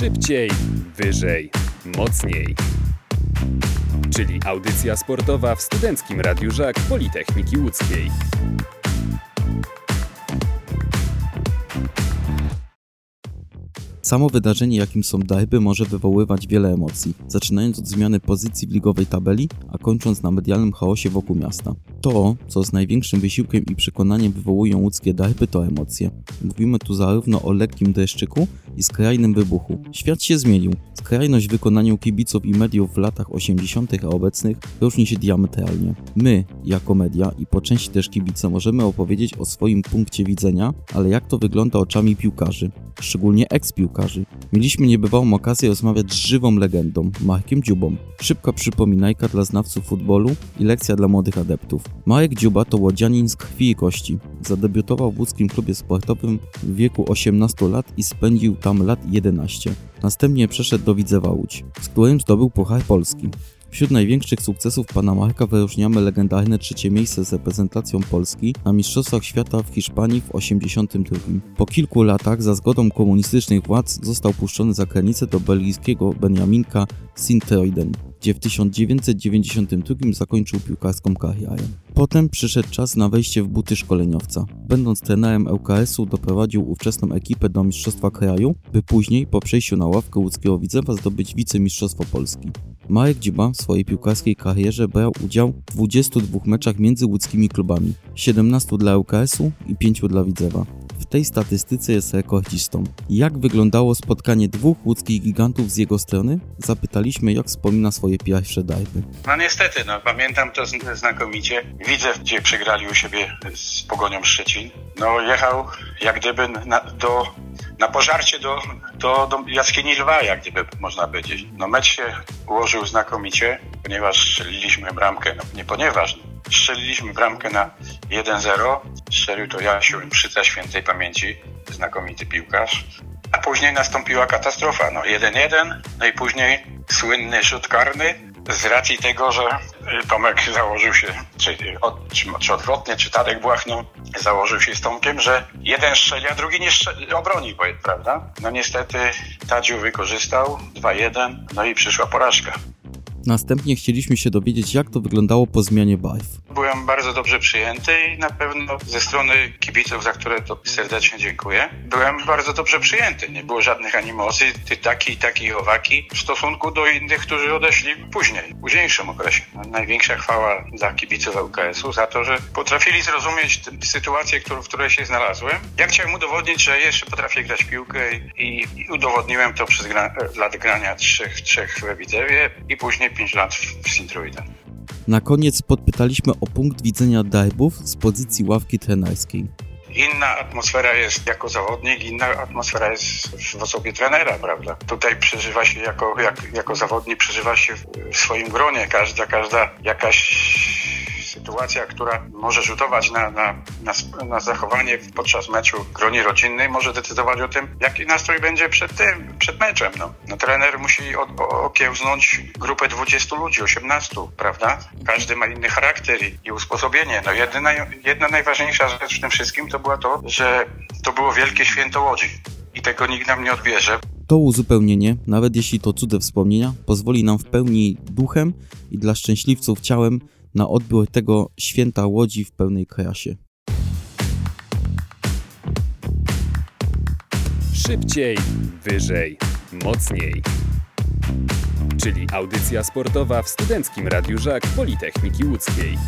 Szybciej, wyżej, mocniej. Czyli audycja sportowa w Studenckim Radiu Żak Politechniki Łódzkiej. Samo wydarzenie, jakim są derby, może wywoływać wiele emocji, zaczynając od zmiany pozycji w ligowej tabeli, a kończąc na medialnym chaosie wokół miasta. To, co z największym wysiłkiem i przekonaniem wywołują łódzkie derby, to emocje. Mówimy tu zarówno o lekkim deszczyku i skrajnym wybuchu. Świat się zmienił. Skrajność w wykonaniu kibiców i mediów w latach 80., a obecnych różni się diametralnie. My, jako media i po części też kibice, możemy opowiedzieć o swoim punkcie widzenia, ale jak to wygląda oczami piłkarzy, szczególnie ex-piłkarzy. Mieliśmy niebywałą okazję rozmawiać z żywą legendą, Markiem Dziubą. Szybka przypominajka dla znawców futbolu i lekcja dla młodych adeptów. Marek Dziuba to łodzianin z krwi i kości. Zadebiutował w łódzkim klubie sportowym w wieku 18 lat i spędził tam lat 11. Następnie przeszedł do Widzewa Łódź, z którym zdobył Puchar Polski. Wśród największych sukcesów pana Marka wyróżniamy legendarne trzecie miejsce z reprezentacją Polski na Mistrzostwach Świata w Hiszpanii w 82. Po kilku latach za zgodą komunistycznych władz został puszczony za granicę do belgijskiego Benjaminka Sint-Truiden, gdzie w 1992 zakończył piłkarską karierę. Potem przyszedł czas na wejście w buty szkoleniowca. Będąc trenerem ŁKS-u doprowadził ówczesną ekipę do Mistrzostwa Kraju, by później po przejściu na ławkę łódzkiego Widzewa zdobyć wicemistrzostwo Polski. Marek Dziuba w swojej piłkarskiej karierze brał udział w 22 meczach między łódzkimi klubami, 17 dla ŁKS-u i 5 dla Widzewa. Tej statystyce jest rekordzistą. Jak wyglądało spotkanie dwóch łódzkich gigantów z jego strony? Zapytaliśmy, jak wspomina swoje pierwsze derby. No niestety, no, pamiętam to znakomicie. Widzę, gdzie przegrali u siebie z Pogonią Szczecin. No jechał jak gdyby na, do, na pożarcie do, do, do jaskini lwa, jak gdyby można powiedzieć. No mecz się ułożył znakomicie, ponieważ strzeliliśmy bramkę, no nie ponieważ, strzeliliśmy bramkę na 1-0. Strzelił to Jasiu Mszyca świętej pamięci, znakomity piłkarz. A później nastąpiła katastrofa. No 1-1, no i później słynny rzut karny z racji tego, że Tomek założył się, czy, od, czy, czy odwrotnie, czy Tadek Błachno założył się z Tomkiem, że jeden strzeli, a drugi nie strzeli, obroni, prawda? No niestety Tadziu wykorzystał 2-1, no i przyszła porażka. Następnie chcieliśmy się dowiedzieć, jak to wyglądało po zmianie barw. Byłem bardzo dobrze przyjęty i na pewno ze strony kibiców, za które to serdecznie dziękuję, byłem bardzo dobrze przyjęty. Nie było żadnych animosji, ty taki, taki, owaki w stosunku do innych, którzy odeszli później, w późniejszym okresie. Największa chwała dla kibiców LKS-u za to, że potrafili zrozumieć sytuację, w której się znalazłem. Ja chciałem udowodnić, że jeszcze potrafię grać piłkę i, i udowodniłem to przez gra, lat grania trzech, trzech w Widzewie i później 5 lat w Sintruiden. Na koniec podpytaliśmy o punkt widzenia derbów z pozycji ławki trenerskiej. Inna atmosfera jest jako zawodnik, inna atmosfera jest w osobie trenera, prawda? Tutaj przeżywa się jako, jak, jako zawodnik, przeżywa się w, w swoim gronie. Każda, każda jakaś sytuacja, która może rzutować na, na, na, na, zachowanie podczas meczu w gronie rodzinnej, może decydować o tym, jaki nastrój będzie przed tym, przed meczem. No. no trener musi od, okiełznąć grupę 20 ludzi, 18, prawda? Każdy ma inny charakter i, i usposobienie. No jedna, jedna najważniejsza rzecz w tym wszystkim to była to, że to było wielkie święto Łodzi i tego nikt nam nie odbierze. To uzupełnienie, nawet jeśli to cudze wspomnienia, pozwoli nam w pełni duchem i dla szczęśliwców ciałem na odbiór tego święta Łodzi w pełnej krasie. Szybciej, wyżej, mocniej. Czyli audycja sportowa w Studenckim Radiu Żak Politechniki Łódzkiej.